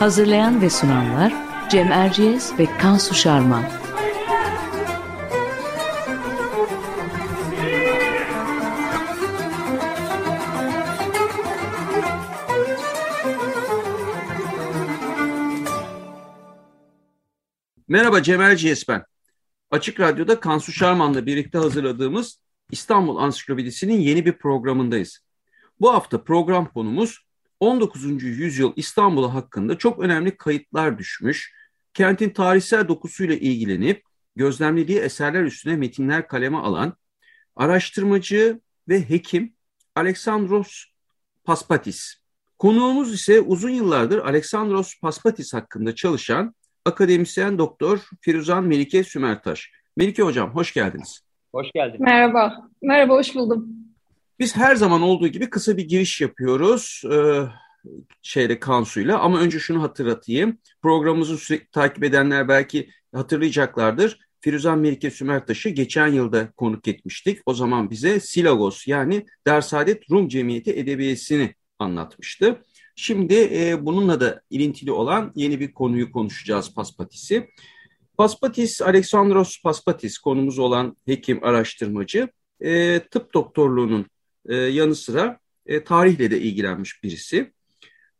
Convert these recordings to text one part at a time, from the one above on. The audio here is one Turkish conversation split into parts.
Hazırlayan ve sunanlar Cem Erciyes ve Kansu Şarman. Merhaba Cem Erciyes ben. Açık Radyo'da Kansu Şarman'la birlikte hazırladığımız İstanbul Ansiklopedisi'nin yeni bir programındayız. Bu hafta program konumuz 19. yüzyıl İstanbul hakkında çok önemli kayıtlar düşmüş, kentin tarihsel dokusuyla ilgilenip gözlemlediği eserler üstüne metinler kaleme alan araştırmacı ve hekim Aleksandros Paspatis. Konuğumuz ise uzun yıllardır Aleksandros Paspatis hakkında çalışan akademisyen doktor Firuzan Melike Sümertaş. Melike hocam hoş geldiniz. Hoş geldin. Merhaba. Merhaba, hoş buldum. Biz her zaman olduğu gibi kısa bir giriş yapıyoruz e, şeyle Kansu'yla ama önce şunu hatırlatayım. Programımızı sürekli takip edenler belki hatırlayacaklardır. Firuzan Melike Sümertaş'ı geçen yılda konuk etmiştik. O zaman bize Silagos yani Dersadet Rum Cemiyeti Edebiyesi'ni anlatmıştı. Şimdi e, bununla da ilintili olan yeni bir konuyu konuşacağız Paspatisi. Paspatis, Aleksandros Paspatis konumuz olan hekim, araştırmacı, e, tıp doktorluğunun e, yanı sıra e, tarihle de ilgilenmiş birisi.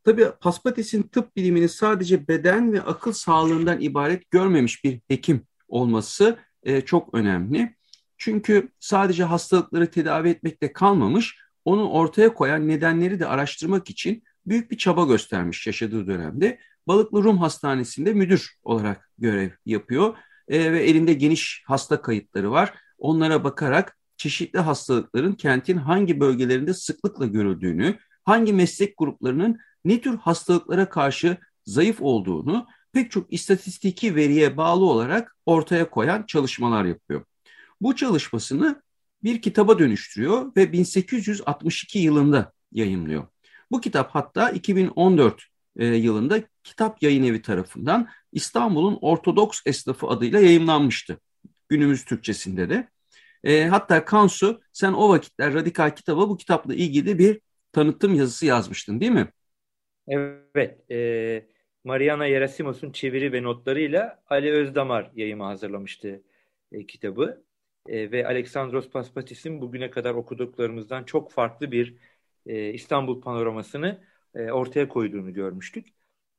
Tabii Paspatis'in tıp bilimini sadece beden ve akıl sağlığından ibaret görmemiş bir hekim olması e, çok önemli. Çünkü sadece hastalıkları tedavi etmekte kalmamış, onu ortaya koyan nedenleri de araştırmak için büyük bir çaba göstermiş yaşadığı dönemde. Balıklı Rum Hastanesi'nde müdür olarak görev yapıyor e, ve elinde geniş hasta kayıtları var. Onlara bakarak çeşitli hastalıkların kentin hangi bölgelerinde sıklıkla görüldüğünü, hangi meslek gruplarının ne tür hastalıklara karşı zayıf olduğunu pek çok istatistiki veriye bağlı olarak ortaya koyan çalışmalar yapıyor. Bu çalışmasını bir kitaba dönüştürüyor ve 1862 yılında yayınlıyor. Bu kitap hatta 2014 e, yılında Kitap Yayın Evi tarafından İstanbul'un Ortodoks Esnafı adıyla yayınlanmıştı. Günümüz Türkçesinde de. E, hatta Kansu sen o vakitler Radikal Kitaba bu kitapla ilgili bir tanıtım yazısı yazmıştın değil mi? Evet. E, Mariana Yerasimos'un çeviri ve notlarıyla Ali Özdamar yayımı hazırlamıştı e, kitabı. E, ve Aleksandros Paspatis'in bugüne kadar okuduklarımızdan çok farklı bir e, İstanbul panoramasını e, ortaya koyduğunu görmüştük.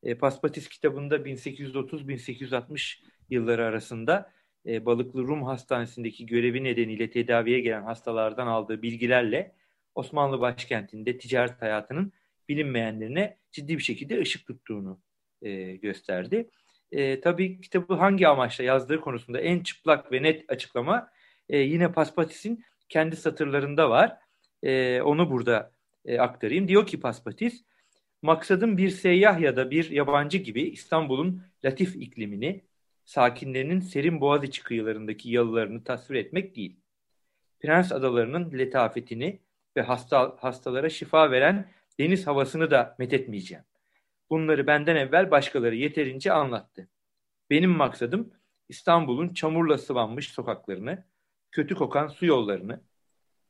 E, Paspatis kitabında 1830-1860 yılları arasında e, Balıklı Rum Hastanesi'ndeki görevi nedeniyle tedaviye gelen hastalardan aldığı bilgilerle Osmanlı başkentinde ticaret hayatının bilinmeyenlerine ciddi bir şekilde ışık tuttuğunu e, gösterdi. E, tabii kitabı hangi amaçla yazdığı konusunda en çıplak ve net açıklama e, yine Paspatis'in kendi satırlarında var. E, onu burada e, aktarayım. Diyor ki Paspatis, maksadım bir seyyah ya da bir yabancı gibi İstanbul'un latif iklimini, sakinlerinin serin Boğaziçi kıyılarındaki yalılarını tasvir etmek değil. Prens adalarının letafetini ve hasta, hastalara şifa veren deniz havasını da methetmeyeceğim. Bunları benden evvel başkaları yeterince anlattı. Benim maksadım İstanbul'un çamurla sıvanmış sokaklarını, kötü kokan su yollarını,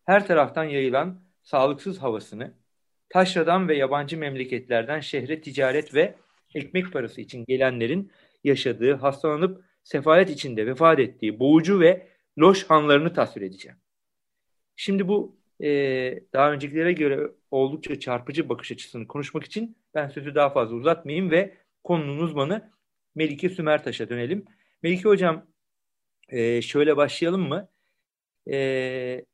her taraftan yayılan sağlıksız havasını, taşradan ve yabancı memleketlerden şehre ticaret ve ekmek parası için gelenlerin yaşadığı, hastalanıp sefalet içinde vefat ettiği boğucu ve loş hanlarını tasvir edeceğim. Şimdi bu e, daha öncekilere göre oldukça çarpıcı bakış açısını konuşmak için ben sözü daha fazla uzatmayayım ve konunun uzmanı Melike Sümertaş'a dönelim. Melike Hocam e, şöyle başlayalım mı? E,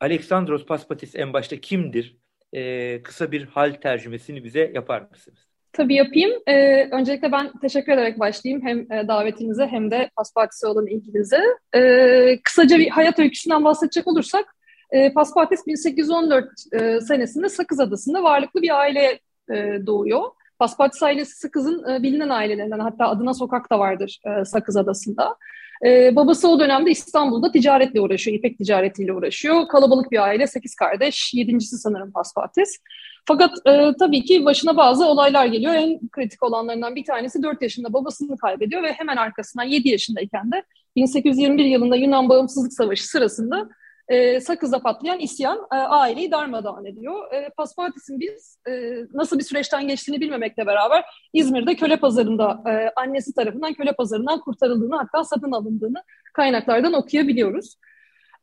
Aleksandros Paspatis en başta kimdir? E, kısa bir hal tercümesini bize yapar mısınız? Tabii yapayım. Ee, öncelikle ben teşekkür ederek başlayayım hem e, davetinize hem de Paspatis'e olan ilginize. Ee, kısaca bir hayat öyküsünden bahsedecek olursak E, Paspatis 1814 e, senesinde Sakız Adası'nda varlıklı bir aile e, doğuyor. Paspatis ailesi Sakız'ın e, bilinen ailelerinden hatta adına sokak da vardır e, Sakız Adası'nda. E, babası o dönemde İstanbul'da ticaretle uğraşıyor, ipek ticaretiyle uğraşıyor. Kalabalık bir aile, sekiz kardeş, yedincisi sanırım Paspatis. Fakat e, tabii ki başına bazı olaylar geliyor. En kritik olanlarından bir tanesi 4 yaşında babasını kaybediyor ve hemen arkasından 7 yaşındayken de 1821 yılında Yunan Bağımsızlık Savaşı sırasında e, Sakız'da patlayan isyan e, aileyi darmadağın ediyor. E, Paspartis'in biz e, nasıl bir süreçten geçtiğini bilmemekle beraber İzmir'de köle pazarında e, annesi tarafından köle pazarından kurtarıldığını hatta satın alındığını kaynaklardan okuyabiliyoruz.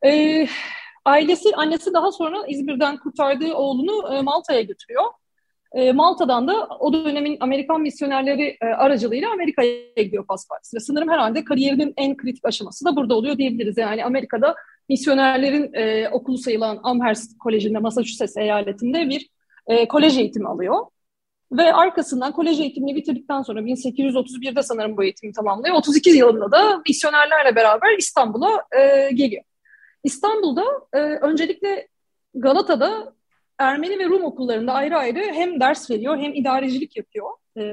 E, ailesi, annesi daha sonra İzmir'den kurtardığı oğlunu e, Malta'ya götürüyor. E, Malta'dan da o dönemin Amerikan misyonerleri e, aracılığıyla Amerika'ya gidiyor Paspartis. Ve sanırım herhalde kariyerinin en kritik aşaması da burada oluyor diyebiliriz. Yani Amerika'da misyonerlerin e, okulu sayılan Amherst Koleji'nde Massachusetts eyaletinde bir e, kolej eğitimi alıyor. Ve arkasından kolej eğitimini bitirdikten sonra 1831'de sanırım bu eğitimi tamamlıyor. 32 yılında da misyonerlerle beraber İstanbul'a e, geliyor. İstanbul'da e, öncelikle Galata'da Ermeni ve Rum okullarında ayrı ayrı hem ders veriyor hem idarecilik yapıyor. E,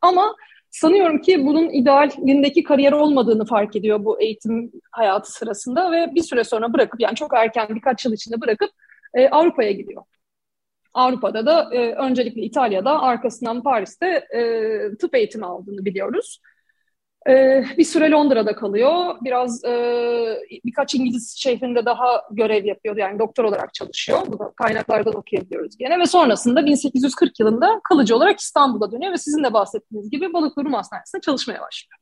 ama sanıyorum ki bunun idealindeki kariyer olmadığını fark ediyor bu eğitim hayatı sırasında ve bir süre sonra bırakıp yani çok erken birkaç yıl içinde bırakıp e, Avrupa'ya gidiyor. Avrupa'da da e, öncelikle İtalya'da arkasından Paris'te e, tıp eğitimi aldığını biliyoruz. Ee, bir süre Londra'da kalıyor. Biraz e, birkaç İngiliz şehrinde daha görev yapıyor. Yani doktor olarak çalışıyor. Bu da kaynaklardan okuyabiliyoruz gene. Ve sonrasında 1840 yılında kalıcı olarak İstanbul'a dönüyor ve sizin de bahsettiğiniz gibi Balıklı Rum Hastanesi'nde çalışmaya başlıyor.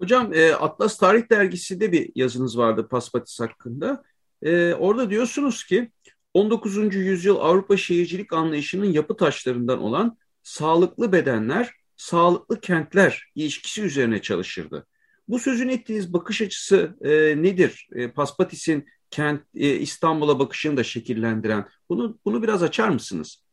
Hocam e, Atlas Tarih Dergisi'de bir yazınız vardı Paspatis hakkında. E, orada diyorsunuz ki 19. yüzyıl Avrupa şehircilik anlayışının yapı taşlarından olan sağlıklı bedenler sağlıklı kentler ilişkisi üzerine çalışırdı. Bu sözün ettiğiniz bakış açısı e, nedir? E, Paspatis'in kent e, İstanbul'a bakışını da şekillendiren. Bunu bunu biraz açar mısınız?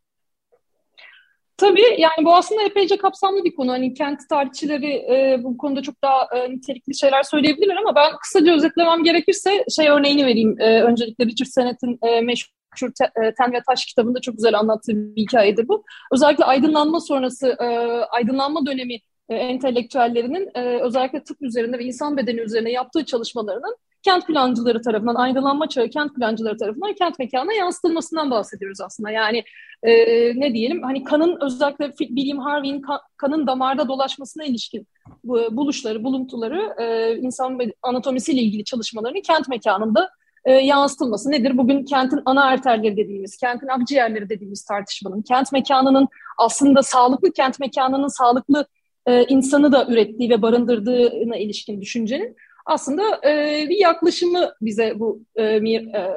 Tabii yani bu aslında epeyce kapsamlı bir konu. Hani kent tarihçileri e, bu konuda çok daha e, nitelikli şeyler söyleyebilirler ama ben kısaca özetlemem gerekirse şey örneğini vereyim. E, öncelikle Richard Sennett'in e, meşhur e, Ten ve Taş kitabında çok güzel anlattığı bir hikayedir bu. Özellikle aydınlanma sonrası, e, aydınlanma dönemi e, entelektüellerinin özellikle tıp üzerinde ve insan bedeni üzerine yaptığı çalışmalarının kent plancıları tarafından, aydınlanma çağı kent plancıları tarafından kent mekanına yansıtılmasından bahsediyoruz aslında. Yani e, ne diyelim, hani kanın özellikle William Harvey'in kan, kanın damarda dolaşmasına ilişkin bu, buluşları, buluntuları, e, insan anatomisiyle ilgili çalışmalarını kent mekanında e, yansıtılması nedir? Bugün kentin ana arterleri dediğimiz, kentin akciğerleri dediğimiz tartışmanın, kent mekanının aslında sağlıklı kent mekanının sağlıklı e, insanı da ürettiği ve barındırdığına ilişkin düşüncenin aslında e, bir yaklaşımı bize bu e, mir, e,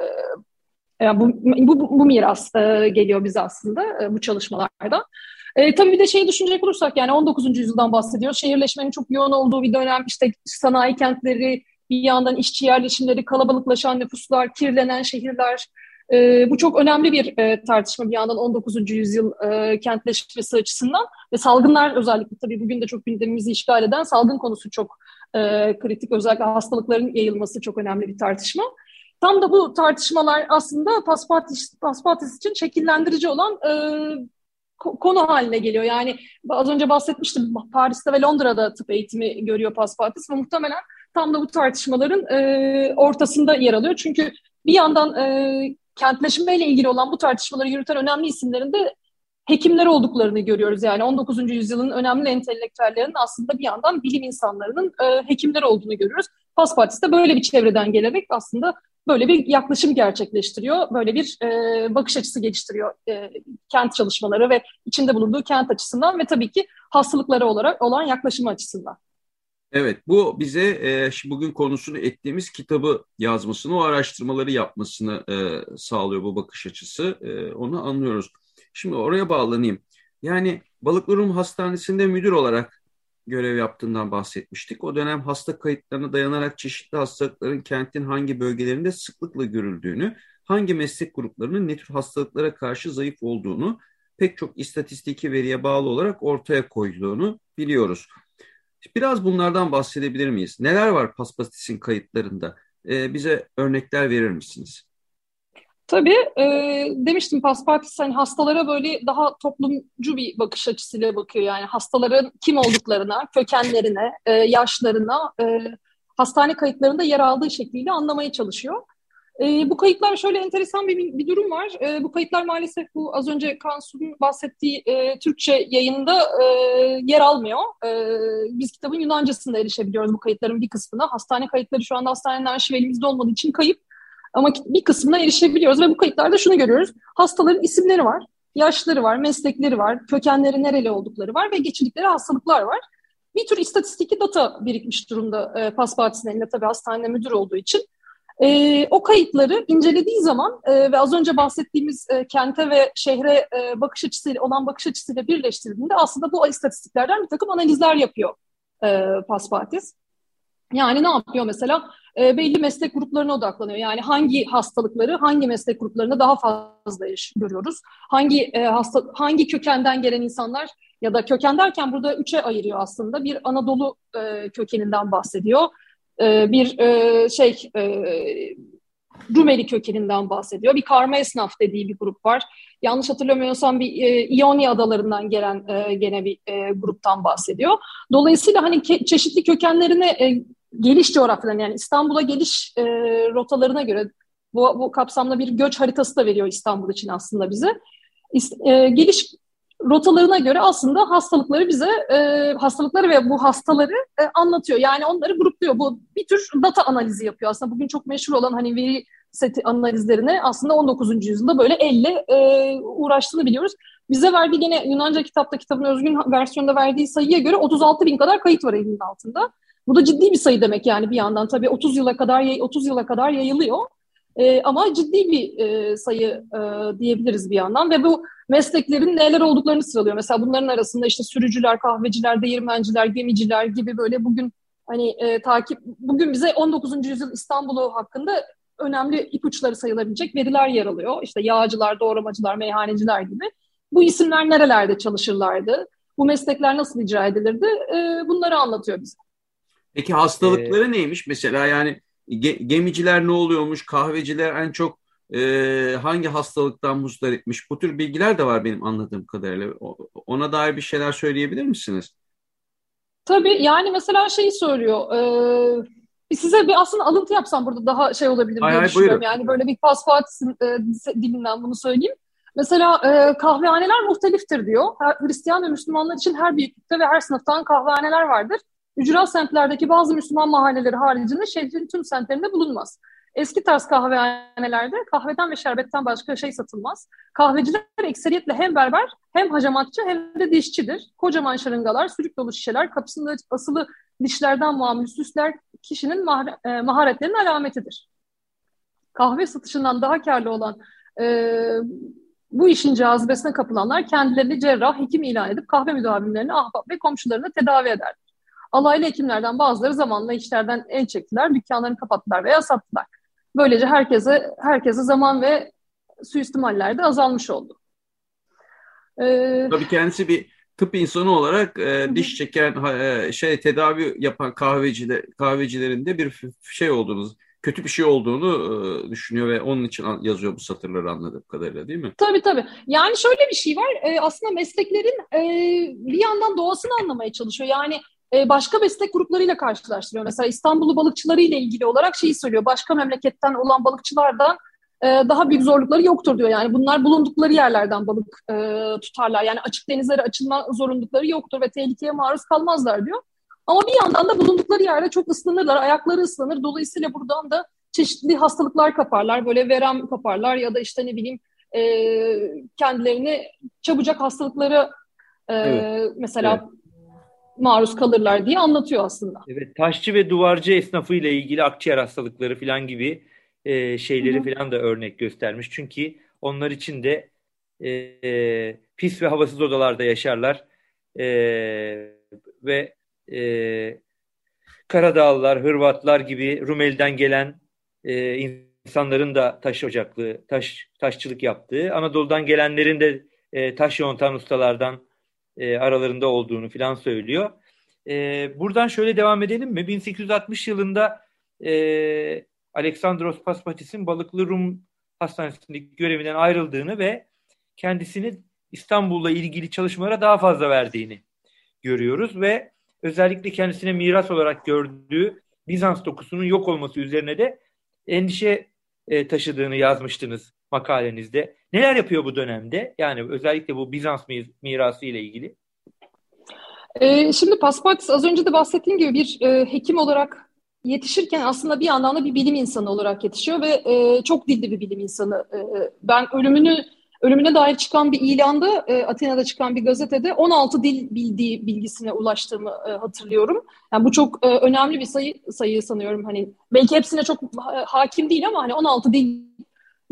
yani bu, bu, bu miras e, geliyor bize aslında e, bu çalışmalarda. E, tabii bir de şeyi düşünecek olursak yani 19. yüzyıldan bahsediyor. Şehirleşmenin çok yoğun olduğu bir dönem işte sanayi kentleri, bir yandan işçi yerleşimleri, kalabalıklaşan nüfuslar, kirlenen şehirler. E, bu çok önemli bir e, tartışma bir yandan 19. yüzyıl e, kentleşmesi açısından ve salgınlar özellikle tabii bugün de çok gündemimizi işgal eden salgın konusu çok e, kritik. Özellikle hastalıkların yayılması çok önemli bir tartışma. Tam da bu tartışmalar aslında Paspatis, Paspatis için şekillendirici olan e, konu haline geliyor. Yani az önce bahsetmiştim Paris'te ve Londra'da tıp eğitimi görüyor Paspatis ve muhtemelen tam da bu tartışmaların e, ortasında yer alıyor. Çünkü bir yandan e, kentleşmeyle ilgili olan bu tartışmaları yürüten önemli isimlerin de hekimler olduklarını görüyoruz. Yani 19. yüzyılın önemli entelektüellerinin aslında bir yandan bilim insanlarının e, hekimler olduğunu görüyoruz. Paspartis de böyle bir çevreden gelerek aslında böyle bir yaklaşım gerçekleştiriyor. Böyle bir e, bakış açısı geliştiriyor e, kent çalışmaları ve içinde bulunduğu kent açısından ve tabii ki hastalıklara olarak olan yaklaşımı açısından. Evet, bu bize e, bugün konusunu ettiğimiz kitabı yazmasını, o araştırmaları yapmasını e, sağlıyor bu bakış açısı. E, onu anlıyoruz. Şimdi oraya bağlanayım. Yani Balıklırum Hastanesi'nde müdür olarak görev yaptığından bahsetmiştik. O dönem hasta kayıtlarına dayanarak çeşitli hastalıkların kentin hangi bölgelerinde sıklıkla görüldüğünü, hangi meslek gruplarının ne tür hastalıklara karşı zayıf olduğunu pek çok istatistiki veriye bağlı olarak ortaya koyduğunu biliyoruz. Biraz bunlardan bahsedebilir miyiz? Neler var Paspastis'in kayıtlarında? e, bize örnekler verir misiniz? Tabii e, demiştim Paspartis hani hastalara böyle daha toplumcu bir bakış açısıyla bakıyor. Yani hastaların kim olduklarına, kökenlerine, e, yaşlarına, e, hastane kayıtlarında yer aldığı şekliyle anlamaya çalışıyor. E, bu kayıtlar şöyle enteresan bir, bir durum var. E, bu kayıtlar maalesef bu az önce Kansu'nun bahsettiği e, Türkçe yayında e, yer almıyor. E, biz kitabın Yunancasında erişebiliyoruz bu kayıtların bir kısmına. Hastane kayıtları şu anda hastanenin arşiv elimizde olmadığı için kayıp. Ama bir kısmına erişebiliyoruz ve bu kayıtlarda şunu görüyoruz. Hastaların isimleri var, yaşları var, meslekleri var, kökenleri nereli oldukları var ve geçirdikleri hastalıklar var. Bir tür istatistiki data birikmiş durumda e, Paspartis'in elinde tabii hastane müdür olduğu için. E, o kayıtları incelediği zaman e, ve az önce bahsettiğimiz e, kente ve şehre e, bakış açısıyla olan bakış açısıyla birleştirdiğinde aslında bu istatistiklerden bir takım analizler yapıyor e, Paspartis. Yani ne yapıyor mesela? E, belli meslek gruplarına odaklanıyor. Yani hangi hastalıkları hangi meslek gruplarında daha fazla görüyoruz? Hangi e, hasta hangi kökenden gelen insanlar ya da köken derken burada üçe ayırıyor aslında. Bir Anadolu e, kökeninden bahsediyor. E, bir e, şey e, Rumeli kökeninden bahsediyor. Bir karma esnaf dediği bir grup var. Yanlış hatırlamıyorsam bir İonya adalarından gelen e, gene bir gruptan bahsediyor. Dolayısıyla hani çeşitli kökenlerine geliş coğrafyadan yani İstanbul'a geliş rotalarına göre bu, bu kapsamda bir göç haritası da veriyor İstanbul için aslında bize. E, geliş rotalarına göre aslında hastalıkları bize e, hastalıkları ve bu hastaları e, anlatıyor. Yani onları grupluyor. Bu bir tür data analizi yapıyor. Aslında bugün çok meşhur olan hani veri seti analizlerine aslında 19. yüzyılda böyle elle e, uğraştığını biliyoruz. Bize verdiği gene Yunanca kitapta kitabın özgün versiyonda verdiği sayıya göre 36 bin kadar kayıt var elinin altında. Bu da ciddi bir sayı demek yani bir yandan tabii 30 yıla kadar 30 yıla kadar yayılıyor. E, ama ciddi bir e, sayı e, diyebiliriz bir yandan ve bu mesleklerin neler olduklarını sıralıyor. Mesela bunların arasında işte sürücüler, kahveciler, değirmenciler, gemiciler gibi böyle bugün hani e, takip bugün bize 19. yüzyıl İstanbul'u hakkında önemli ipuçları sayılabilecek veriler yer alıyor. İşte yağcılar, doğramacılar, meyhaneciler gibi. Bu isimler nerelerde çalışırlardı? Bu meslekler nasıl icra edilirdi? E, bunları anlatıyor bize. Peki hastalıkları ee, neymiş mesela yani ge, gemiciler ne oluyormuş, kahveciler en çok e, hangi hastalıktan muzdaripmiş bu tür bilgiler de var benim anladığım kadarıyla. Ona dair bir şeyler söyleyebilir misiniz? Tabii yani mesela şeyi söylüyor. E, size bir aslında alıntı yapsam burada daha şey olabilir diye düşünüyorum. Yani böyle bir paspat e, dilinden bunu söyleyeyim. Mesela e, kahvehaneler muhteliftir diyor. Her, Hristiyan ve Müslümanlar için her büyüklükte ve her sınıftan kahvehaneler vardır. Ücra semtlerdeki bazı Müslüman mahalleleri haricinde şehrin tüm semtlerinde bulunmaz. Eski tarz kahvehanelerde kahveden ve şerbetten başka şey satılmaz. Kahveciler ekseriyetle hem berber hem hacamatçı hem de dişçidir. Kocaman şırıngalar, sürük dolu şişeler, kapısında asılı dişlerden muamül süsler kişinin e, maharetlerinin alametidir. Kahve satışından daha karlı olan e, bu işin cazibesine kapılanlar kendilerini cerrah, hekim ilan edip kahve müdavimlerini, ahbap ve komşularını tedavi eder. Alaylı hekimlerden bazıları zamanla işlerden el çektiler, dükkanlarını kapattılar veya sattılar. Böylece herkese herkese zaman ve suistimaller de azalmış oldu. Ee, Tabii kendisi bir tıp insanı olarak e, diş çeken e, şey tedavi yapan kahveciler kahvecilerin de bir şey olduğunu kötü bir şey olduğunu e, düşünüyor ve onun için yazıyor bu satırları anladığım kadarıyla değil mi? Tabii tabii. Yani şöyle bir şey var. E, aslında mesleklerin e, bir yandan doğasını anlamaya çalışıyor. Yani e, başka meslek gruplarıyla karşılaştırıyor. Mesela İstanbullu balıkçıları ile ilgili olarak şeyi söylüyor. Başka memleketten olan balıkçılardan e, daha büyük zorlukları yoktur diyor. Yani bunlar bulundukları yerlerden balık e, tutarlar. Yani açık denizlere açılma zorunlulukları yoktur ve tehlikeye maruz kalmazlar diyor. Ama bir yandan da bulundukları yerde çok ıslanırlar, ayakları ıslanır. Dolayısıyla buradan da çeşitli hastalıklar kaparlar, böyle verem kaparlar ya da işte ne bileyim e, kendilerini çabucak hastalıkları e, evet. mesela evet maruz kalırlar diye anlatıyor aslında. Evet, taşçı ve duvarcı esnafı ile ilgili akciğer hastalıkları falan gibi e, şeyleri Hı-hı. falan da örnek göstermiş. Çünkü onlar için de e, e, pis ve havasız odalarda yaşarlar e, ve e, Karadağlılar, Hırvatlar gibi Rumeli'den gelen e, insanların da taş ocaklı, taş taşçılık yaptığı, Anadolu'dan gelenlerin de e, taş yontan ustalardan e, aralarında olduğunu filan söylüyor. E, buradan şöyle devam edelim mi? 1860 yılında e, Alexandros Paspatis'in Balıklı Rum Hastanesi'ndeki görevinden ayrıldığını ve kendisini İstanbul'la ilgili çalışmalara daha fazla verdiğini görüyoruz ve özellikle kendisine miras olarak gördüğü Bizans dokusunun yok olması üzerine de endişe e, taşıdığını yazmıştınız makalenizde. Neler yapıyor bu dönemde? Yani özellikle bu Bizans mirası ile ilgili. E, şimdi Paspartis az önce de bahsettiğim gibi bir e, hekim olarak yetişirken aslında bir yandan da bir bilim insanı olarak yetişiyor ve e, çok dilli bir bilim insanı. E, ben ölümünü ölümüne dair çıkan bir ilanda e, Atina'da çıkan bir gazetede 16 dil bildiği bilgisine ulaştığımı e, hatırlıyorum. Yani bu çok e, önemli bir sayı sayı sanıyorum. Hani belki hepsine çok ha, hakim değil ama hani 16 dille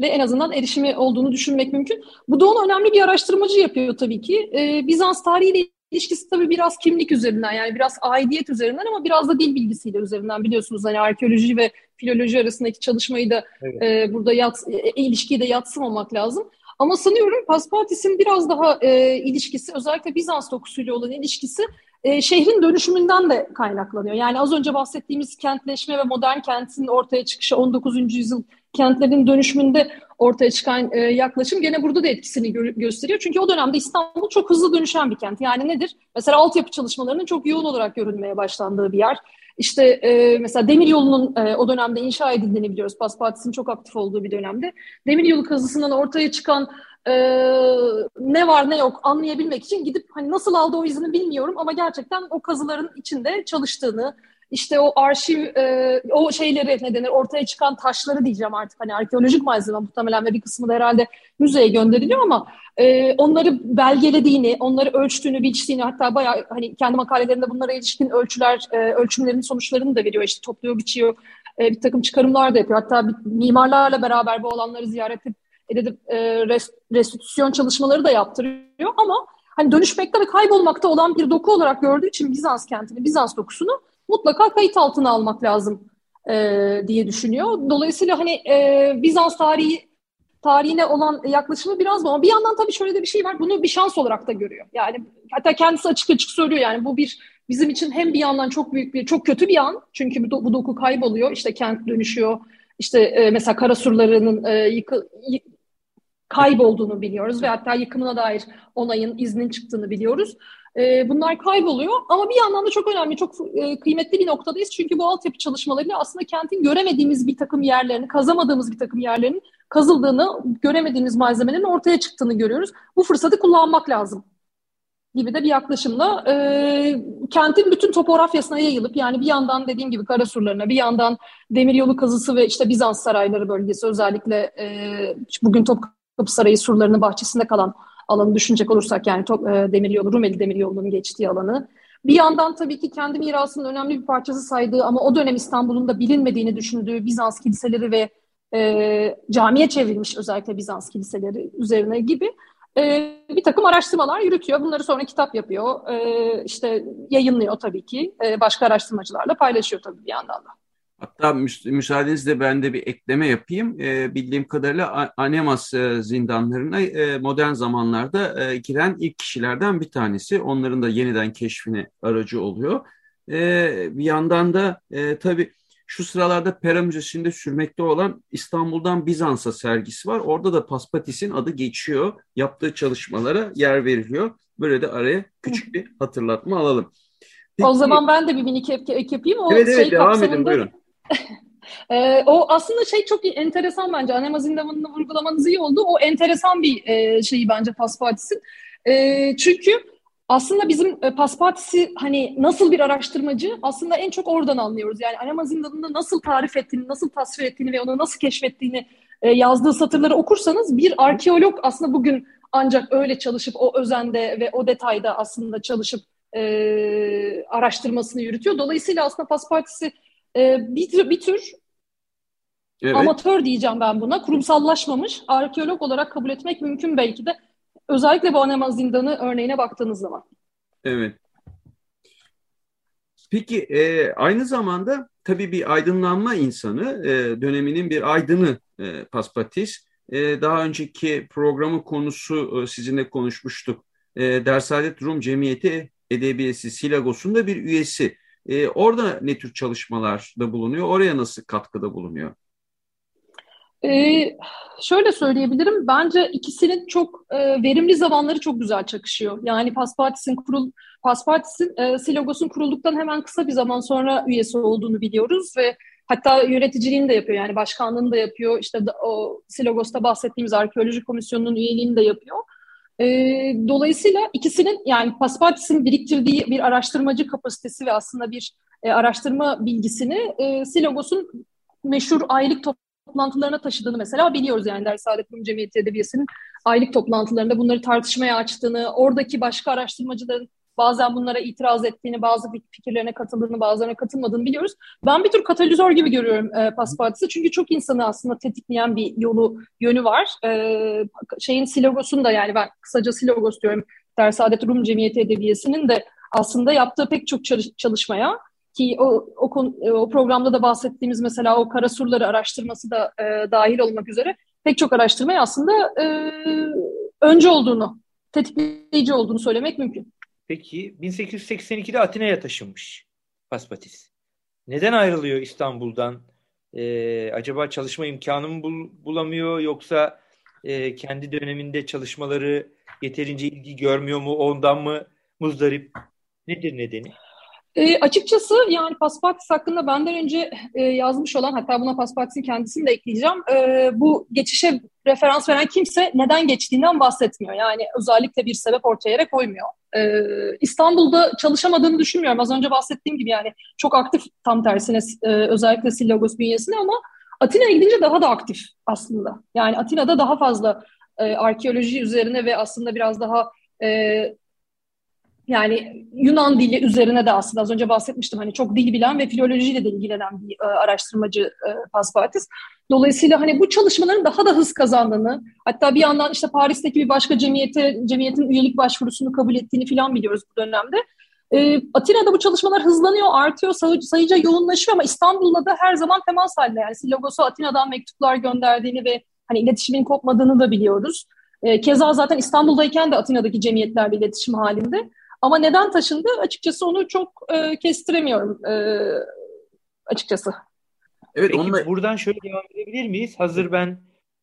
en azından erişimi olduğunu düşünmek mümkün. Bu da onu önemli bir araştırmacı yapıyor tabii ki. E, Bizans tarihiyle ilişkisi tabii biraz kimlik üzerinden yani biraz aidiyet üzerinden ama biraz da dil bilgisiyle üzerinden biliyorsunuz hani arkeoloji ve filoloji arasındaki çalışmayı da evet. e, burada yat, e, ilişkiyi de yatsımamak lazım. Ama sanıyorum Paspatis'in biraz daha e, ilişkisi özellikle Bizans dokusuyla olan ilişkisi e, şehrin dönüşümünden de kaynaklanıyor. Yani az önce bahsettiğimiz kentleşme ve modern kentin ortaya çıkışı 19. yüzyıl kentlerin dönüşümünde ortaya çıkan e, yaklaşım gene burada da etkisini gö- gösteriyor. Çünkü o dönemde İstanbul çok hızlı dönüşen bir kent. Yani nedir? Mesela altyapı çalışmalarının çok yoğun olarak görülmeye başlandığı bir yer. İşte e, mesela demiryolunun e, o dönemde inşa edildiğini biliyoruz. Paspatis'in çok aktif olduğu bir dönemde. Demiryolu kazısından ortaya çıkan e, ne var ne yok anlayabilmek için gidip hani nasıl aldı o izini bilmiyorum ama gerçekten o kazıların içinde çalıştığını, işte o arşiv, e, o şeyleri ne denir ortaya çıkan taşları diyeceğim artık hani arkeolojik malzeme muhtemelen ve bir kısmı da herhalde müzeye gönderiliyor ama e, onları belgelediğini, onları ölçtüğünü, biçtiğini hatta bayağı hani kendi makalelerinde bunlara ilişkin ölçüler, e, ölçümlerin sonuçlarını da veriyor işte topluyor, biçiyor, e, bir takım çıkarımlar da yapıyor. Hatta mimarlarla beraber bu alanları ziyaret edip e, rest, restitüsyon çalışmaları da yaptırıyor ama hani dönüşmekte ve kaybolmakta olan bir doku olarak gördüğü için Bizans kentini, Bizans dokusunu mutlaka kayıt altına almak lazım e, diye düşünüyor. Dolayısıyla hani e, Bizans tarihi tarihine olan yaklaşımı biraz bu. Ama bir yandan tabii şöyle de bir şey var. Bunu bir şans olarak da görüyor. Yani hatta kendisi açık açık söylüyor yani bu bir bizim için hem bir yandan çok büyük bir çok kötü bir an. Çünkü bu, bu doku kayboluyor. İşte kent dönüşüyor. İşte e, mesela Karasurlarının e, yıkı, kaybolduğunu biliyoruz ve hatta yıkımına dair onayın, iznin çıktığını biliyoruz. E, bunlar kayboluyor ama bir yandan da çok önemli, çok e, kıymetli bir noktadayız. Çünkü bu altyapı çalışmalarıyla aslında kentin göremediğimiz bir takım yerlerini, kazamadığımız bir takım yerlerin kazıldığını, göremediğimiz malzemelerin ortaya çıktığını görüyoruz. Bu fırsatı kullanmak lazım gibi de bir yaklaşımla e, kentin bütün topografyasına yayılıp yani bir yandan dediğim gibi Karasurlarına bir yandan demiryolu kazısı ve işte Bizans sarayları bölgesi özellikle e, bugün Topkapı Sarayı surlarının bahçesinde kalan alanı düşünecek olursak yani e, demiryolu Rumeli demiryolunun geçtiği alanı bir yandan tabii ki kendi mirasının önemli bir parçası saydığı ama o dönem İstanbul'un da bilinmediğini düşündüğü Bizans kiliseleri ve e, camiye çevrilmiş özellikle Bizans kiliseleri üzerine gibi e, bir takım araştırmalar yürütüyor. Bunları sonra kitap yapıyor, e, işte yayınlıyor tabii ki. E, başka araştırmacılarla paylaşıyor tabii bir yandan da. Hatta müs müsaadenizle ben de bir ekleme yapayım. E, bildiğim kadarıyla Anemas e, zindanlarına e, modern zamanlarda e, giren ilk kişilerden bir tanesi. Onların da yeniden keşfine aracı oluyor. E, bir yandan da e, tabii şu sıralarda Pera Müzesi'nde sürmekte olan İstanbul'dan Bizans'a sergisi var. Orada da Paspatis'in adı geçiyor. Yaptığı çalışmalara yer veriliyor. Böyle de araya küçük bir hatırlatma alalım. Peki, o zaman ben de bir minik ek, ek yapayım. O evet evet şey devam kapsamında... edin buyurun. E, o aslında şey çok enteresan bence. Anema zindanını vurgulamanız iyi oldu. O enteresan bir e, şeyi bence Paspatis'in. E, çünkü aslında bizim e, Paspatisi hani nasıl bir araştırmacı aslında en çok oradan anlıyoruz. Yani Anema zindanını nasıl tarif ettiğini, nasıl tasvir ettiğini ve onu nasıl keşfettiğini e, yazdığı satırları okursanız bir arkeolog aslında bugün ancak öyle çalışıp o özende ve o detayda aslında çalışıp e, araştırmasını yürütüyor. Dolayısıyla aslında Paspartisi e, bir, tür, bir tür evet. amatör diyeceğim ben buna. Kurumsallaşmamış, arkeolog olarak kabul etmek mümkün belki de. Özellikle bu Anema Zindanı örneğine baktığınız zaman. Evet. Peki e, aynı zamanda tabii bir aydınlanma insanı, e, döneminin bir aydını e, Paspatis. E, daha önceki programın konusu e, sizinle konuşmuştuk. E, Dersadet Rum Cemiyeti Edebiyesi Silagos'un da bir üyesi. E, orada ne tür çalışmalarda bulunuyor? Oraya nasıl katkıda bulunuyor? Ee, şöyle söyleyebilirim. Bence ikisinin çok e, verimli zamanları çok güzel çakışıyor. Yani Paspartis'in kurul Paspartis'in e, Silogos'un kurulduktan hemen kısa bir zaman sonra üyesi olduğunu biliyoruz ve hatta yöneticiliğini de yapıyor. Yani başkanlığını da yapıyor. İşte o Silogos'ta bahsettiğimiz arkeoloji komisyonunun üyeliğini de yapıyor. E, dolayısıyla ikisinin yani Paspartis'in biriktirdiği bir araştırmacı kapasitesi ve aslında bir e, araştırma bilgisini e, Silogos'un meşhur aylık toplantılarına taşıdığını mesela biliyoruz. Yani Ders Saadet Rum Cemiyeti Edebiyatı'nın aylık toplantılarında bunları tartışmaya açtığını, oradaki başka araştırmacıların bazen bunlara itiraz ettiğini, bazı fikirlerine katıldığını, bazılarına katılmadığını biliyoruz. Ben bir tür katalizör gibi görüyorum e, Paspartis'i. Çünkü çok insanı aslında tetikleyen bir yolu, yönü var. E, şeyin Silogos'un da yani ben kısaca Silogos diyorum. Dersadet Rum Cemiyeti Edebiyesi'nin de aslında yaptığı pek çok çalışmaya ki o, o, o programda da bahsettiğimiz mesela o kara surları araştırması da e, dahil olmak üzere pek çok araştırmaya aslında e, önce olduğunu, tetikleyici olduğunu söylemek mümkün. Peki 1882'de Atina'ya taşınmış Paspatis. Neden ayrılıyor İstanbul'dan? Ee, acaba çalışma imkanı mı bul, bulamıyor yoksa e, kendi döneminde çalışmaları yeterince ilgi görmüyor mu? Ondan mı muzdarip? Nedir nedeni? E, açıkçası yani Paspartis hakkında benden önce e, yazmış olan hatta buna Paspartis'in kendisini de ekleyeceğim. E, bu geçişe referans veren kimse neden geçtiğinden bahsetmiyor. Yani özellikle bir sebep ortaya yere koymuyor. E, İstanbul'da çalışamadığını düşünmüyorum. Az önce bahsettiğim gibi yani çok aktif tam tersine e, özellikle Sillagos bünyesine ama Atina'ya gidince daha da aktif aslında. Yani Atina'da daha fazla e, arkeoloji üzerine ve aslında biraz daha e, yani Yunan dili üzerine de aslında az önce bahsetmiştim hani çok dil bilen ve filolojiyle de ilgilenen bir e, araştırmacı e, Paspartis. Dolayısıyla hani bu çalışmaların daha da hız kazandığını, hatta bir yandan işte Paris'teki bir başka cemiyete cemiyetin üyelik başvurusunu kabul ettiğini falan biliyoruz bu dönemde. E, Atina'da bu çalışmalar hızlanıyor, artıyor, say sayıca yoğunlaşıyor ama İstanbul'da da her zaman temas halinde. Yani Silogos'a Atina'dan mektuplar gönderdiğini ve hani iletişimin kopmadığını da biliyoruz. E, keza zaten İstanbul'dayken de Atina'daki cemiyetlerle iletişim halinde. Ama neden taşındı açıkçası onu çok e, kestiremiyorum e, açıkçası. Evet, Peki onunla... buradan şöyle devam edebilir miyiz? Hazır ben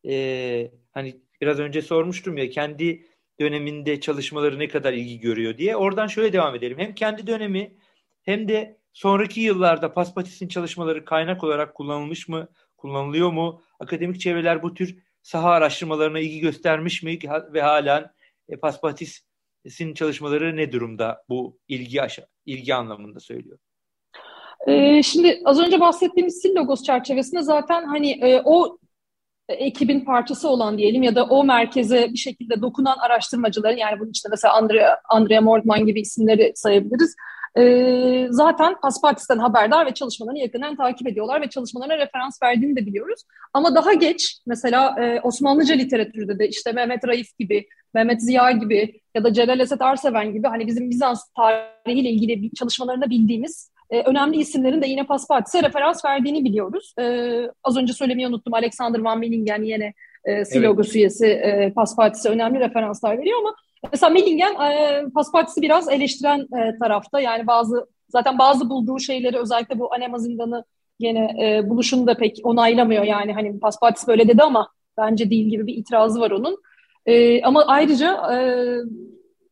e, hani biraz önce sormuştum ya kendi döneminde çalışmaları ne kadar ilgi görüyor diye. Oradan şöyle devam edelim. Hem kendi dönemi hem de sonraki yıllarda Paspatis'in çalışmaları kaynak olarak kullanılmış mı, kullanılıyor mu? Akademik çevreler bu tür saha araştırmalarına ilgi göstermiş mi ve halen e, Paspatis sizin çalışmaları ne durumda bu ilgi aşağı, ilgi anlamında söylüyor? Ee, şimdi az önce bahsettiğimiz Sil Logos çerçevesinde zaten hani e, o ekibin parçası olan diyelim ya da o merkeze bir şekilde dokunan araştırmacıların yani bunun işte mesela Andrea, Andrea Mordman gibi isimleri sayabiliriz. Ee, zaten Paspartis'ten haberdar ve çalışmalarını yakından takip ediyorlar ve çalışmalarına referans verdiğini de biliyoruz. Ama daha geç mesela e, Osmanlıca literatürde de işte Mehmet Raif gibi, Mehmet Ziya gibi ya da Celal Esed Arseven gibi hani bizim Bizans tarihiyle ilgili çalışmalarında bildiğimiz e, önemli isimlerin de yine Paspartis'e referans verdiğini biliyoruz. E, az önce söylemeyi unuttum. Alexander Van Millingen yine e, Silogos evet. üyesi e, Paspartis'e önemli referanslar veriyor ama mesela Millingen e, Paspartis'i biraz eleştiren e, tarafta. Yani bazı zaten bazı bulduğu şeyleri özellikle bu Anema zindanı gene e, buluşunu da pek onaylamıyor. Yani hani Paspartis böyle dedi ama bence değil gibi bir itirazı var onun. E, ama ayrıca e,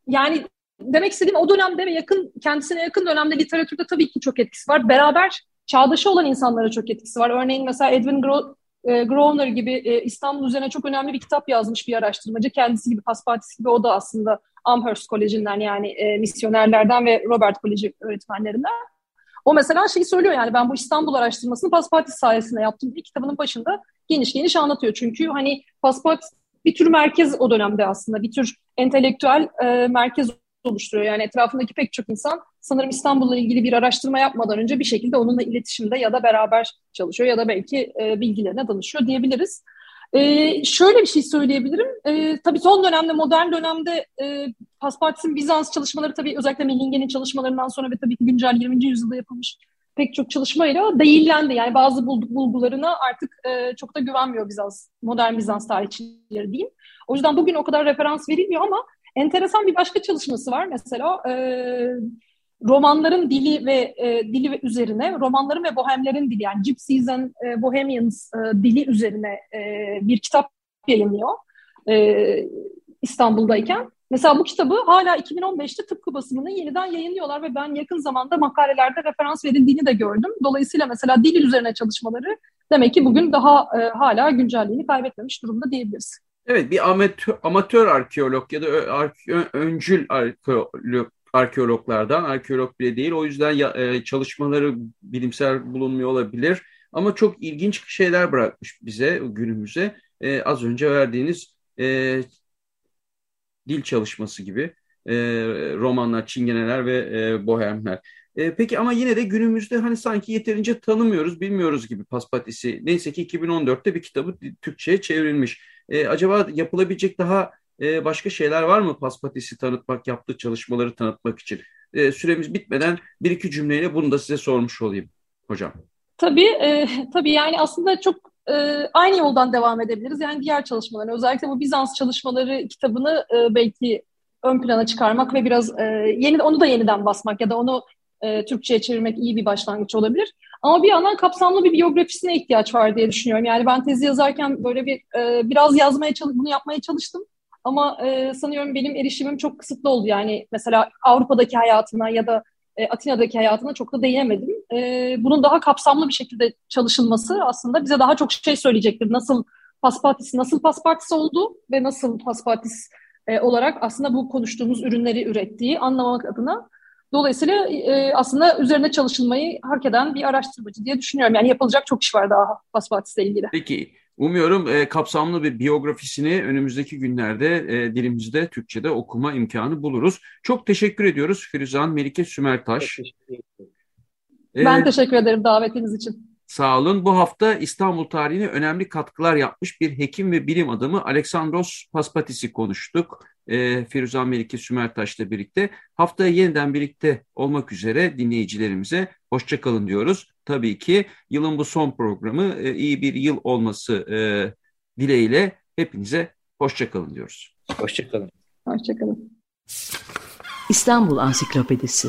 yani demek istediğim o dönemde ve yakın kendisine yakın dönemde literatürde tabii ki çok etkisi var. Beraber çağdaşı olan insanlara çok etkisi var. Örneğin mesela Edwin Gro e, Groner gibi e, İstanbul üzerine çok önemli bir kitap yazmış bir araştırmacı. Kendisi gibi Paspartis gibi o da aslında Amherst Koleji'nden yani e, misyonerlerden ve Robert Koleji öğretmenlerinden. O mesela şeyi söylüyor yani ben bu İstanbul araştırmasını Paspartis sayesinde yaptım. Bir kitabının başında geniş geniş anlatıyor. Çünkü hani Paspartis bir tür merkez o dönemde aslında. Bir tür entelektüel e, merkez oluşturuyor. Yani etrafındaki pek çok insan sanırım İstanbul'la ilgili bir araştırma yapmadan önce bir şekilde onunla iletişimde ya da beraber çalışıyor ya da belki e, bilgilerine danışıyor diyebiliriz. E, şöyle bir şey söyleyebilirim. E, tabii son dönemde, modern dönemde e, Paspartis'in Bizans çalışmaları tabii özellikle Mellingen'in çalışmalarından sonra ve tabii ki güncel 20. yüzyılda yapılmış pek çok çalışmayla değillendi. Yani bazı bulgularına artık e, çok da güvenmiyor Bizans, modern Bizans tarihçileri diyeyim. O yüzden bugün o kadar referans verilmiyor ama enteresan bir başka çalışması var mesela. E, romanların dili ve e, dili üzerine, romanların ve bohemlerin dili yani Gypsies and e, Bohemians e, dili üzerine e, bir kitap yayınlıyor e, İstanbul'dayken. Mesela bu kitabı hala 2015'te tıpkı basımını yeniden yayınlıyorlar ve ben yakın zamanda makalelerde referans verildiğini de gördüm. Dolayısıyla mesela dil üzerine çalışmaları demek ki bugün daha e, hala güncelliğini kaybetmemiş durumda diyebiliriz. Evet bir amatör, amatör arkeolog ya da öncül arkeolog, arkeologlardan, arkeolog bile değil. O yüzden ya, e, çalışmaları bilimsel bulunmuyor olabilir. Ama çok ilginç şeyler bırakmış bize günümüze. E, az önce verdiğiniz e, dil çalışması gibi e, romanlar, çingeneler ve e, bohemler. E, peki ama yine de günümüzde hani sanki yeterince tanımıyoruz, bilmiyoruz gibi Paspatisi. Neyse ki 2014'te bir kitabı Türkçe'ye çevrilmiş. E, acaba yapılabilecek daha e, başka şeyler var mı Paspatisi tanıtmak, yaptığı çalışmaları tanıtmak için? E, süremiz bitmeden bir iki cümleyle bunu da size sormuş olayım hocam. Tabii, e, tabii yani aslında çok e, aynı yoldan devam edebiliriz. Yani diğer çalışmaları, özellikle bu Bizans çalışmaları kitabını e, belki ön plana çıkarmak ve biraz e, yeni onu da yeniden basmak ya da onu e, Türkçe'ye çevirmek iyi bir başlangıç olabilir. Ama bir yandan kapsamlı bir biyografisine ihtiyaç var diye düşünüyorum. Yani ben tezi yazarken böyle bir e, biraz yazmaya çalış, bunu yapmaya çalıştım. Ama e, sanıyorum benim erişimim çok kısıtlı oldu. Yani mesela Avrupa'daki hayatına ya da e, Atina'daki hayatına çok da değinemedim. E, bunun daha kapsamlı bir şekilde çalışılması aslında bize daha çok şey söyleyecektir. Nasıl Paspatis, nasıl Paspatis oldu ve nasıl Paspatis e, olarak aslında bu konuştuğumuz ürünleri ürettiği anlamak adına. Dolayısıyla e, aslında üzerine çalışılmayı hak eden bir araştırmacı diye düşünüyorum. Yani yapılacak çok iş var daha Paspatis'le ilgili. Peki Umuyorum e, kapsamlı bir biyografisini önümüzdeki günlerde e, dilimizde Türkçe'de okuma imkanı buluruz. Çok teşekkür ediyoruz Firuzan Melike Sümertaş. Ben ee, teşekkür ederim davetiniz için. Sağ olun. Bu hafta İstanbul tarihine önemli katkılar yapmış bir hekim ve bilim adamı Aleksandros Paspatis'i konuştuk. E, Firuzan Melike Sümertaş'la birlikte. Haftaya yeniden birlikte olmak üzere dinleyicilerimize hoşçakalın diyoruz. Tabii ki yılın bu son programı e, iyi bir yıl olması e, dileğiyle hepinize hoşçakalın diyoruz. Hoşçakalın. Hoşçakalın. İstanbul Ansiklopedisi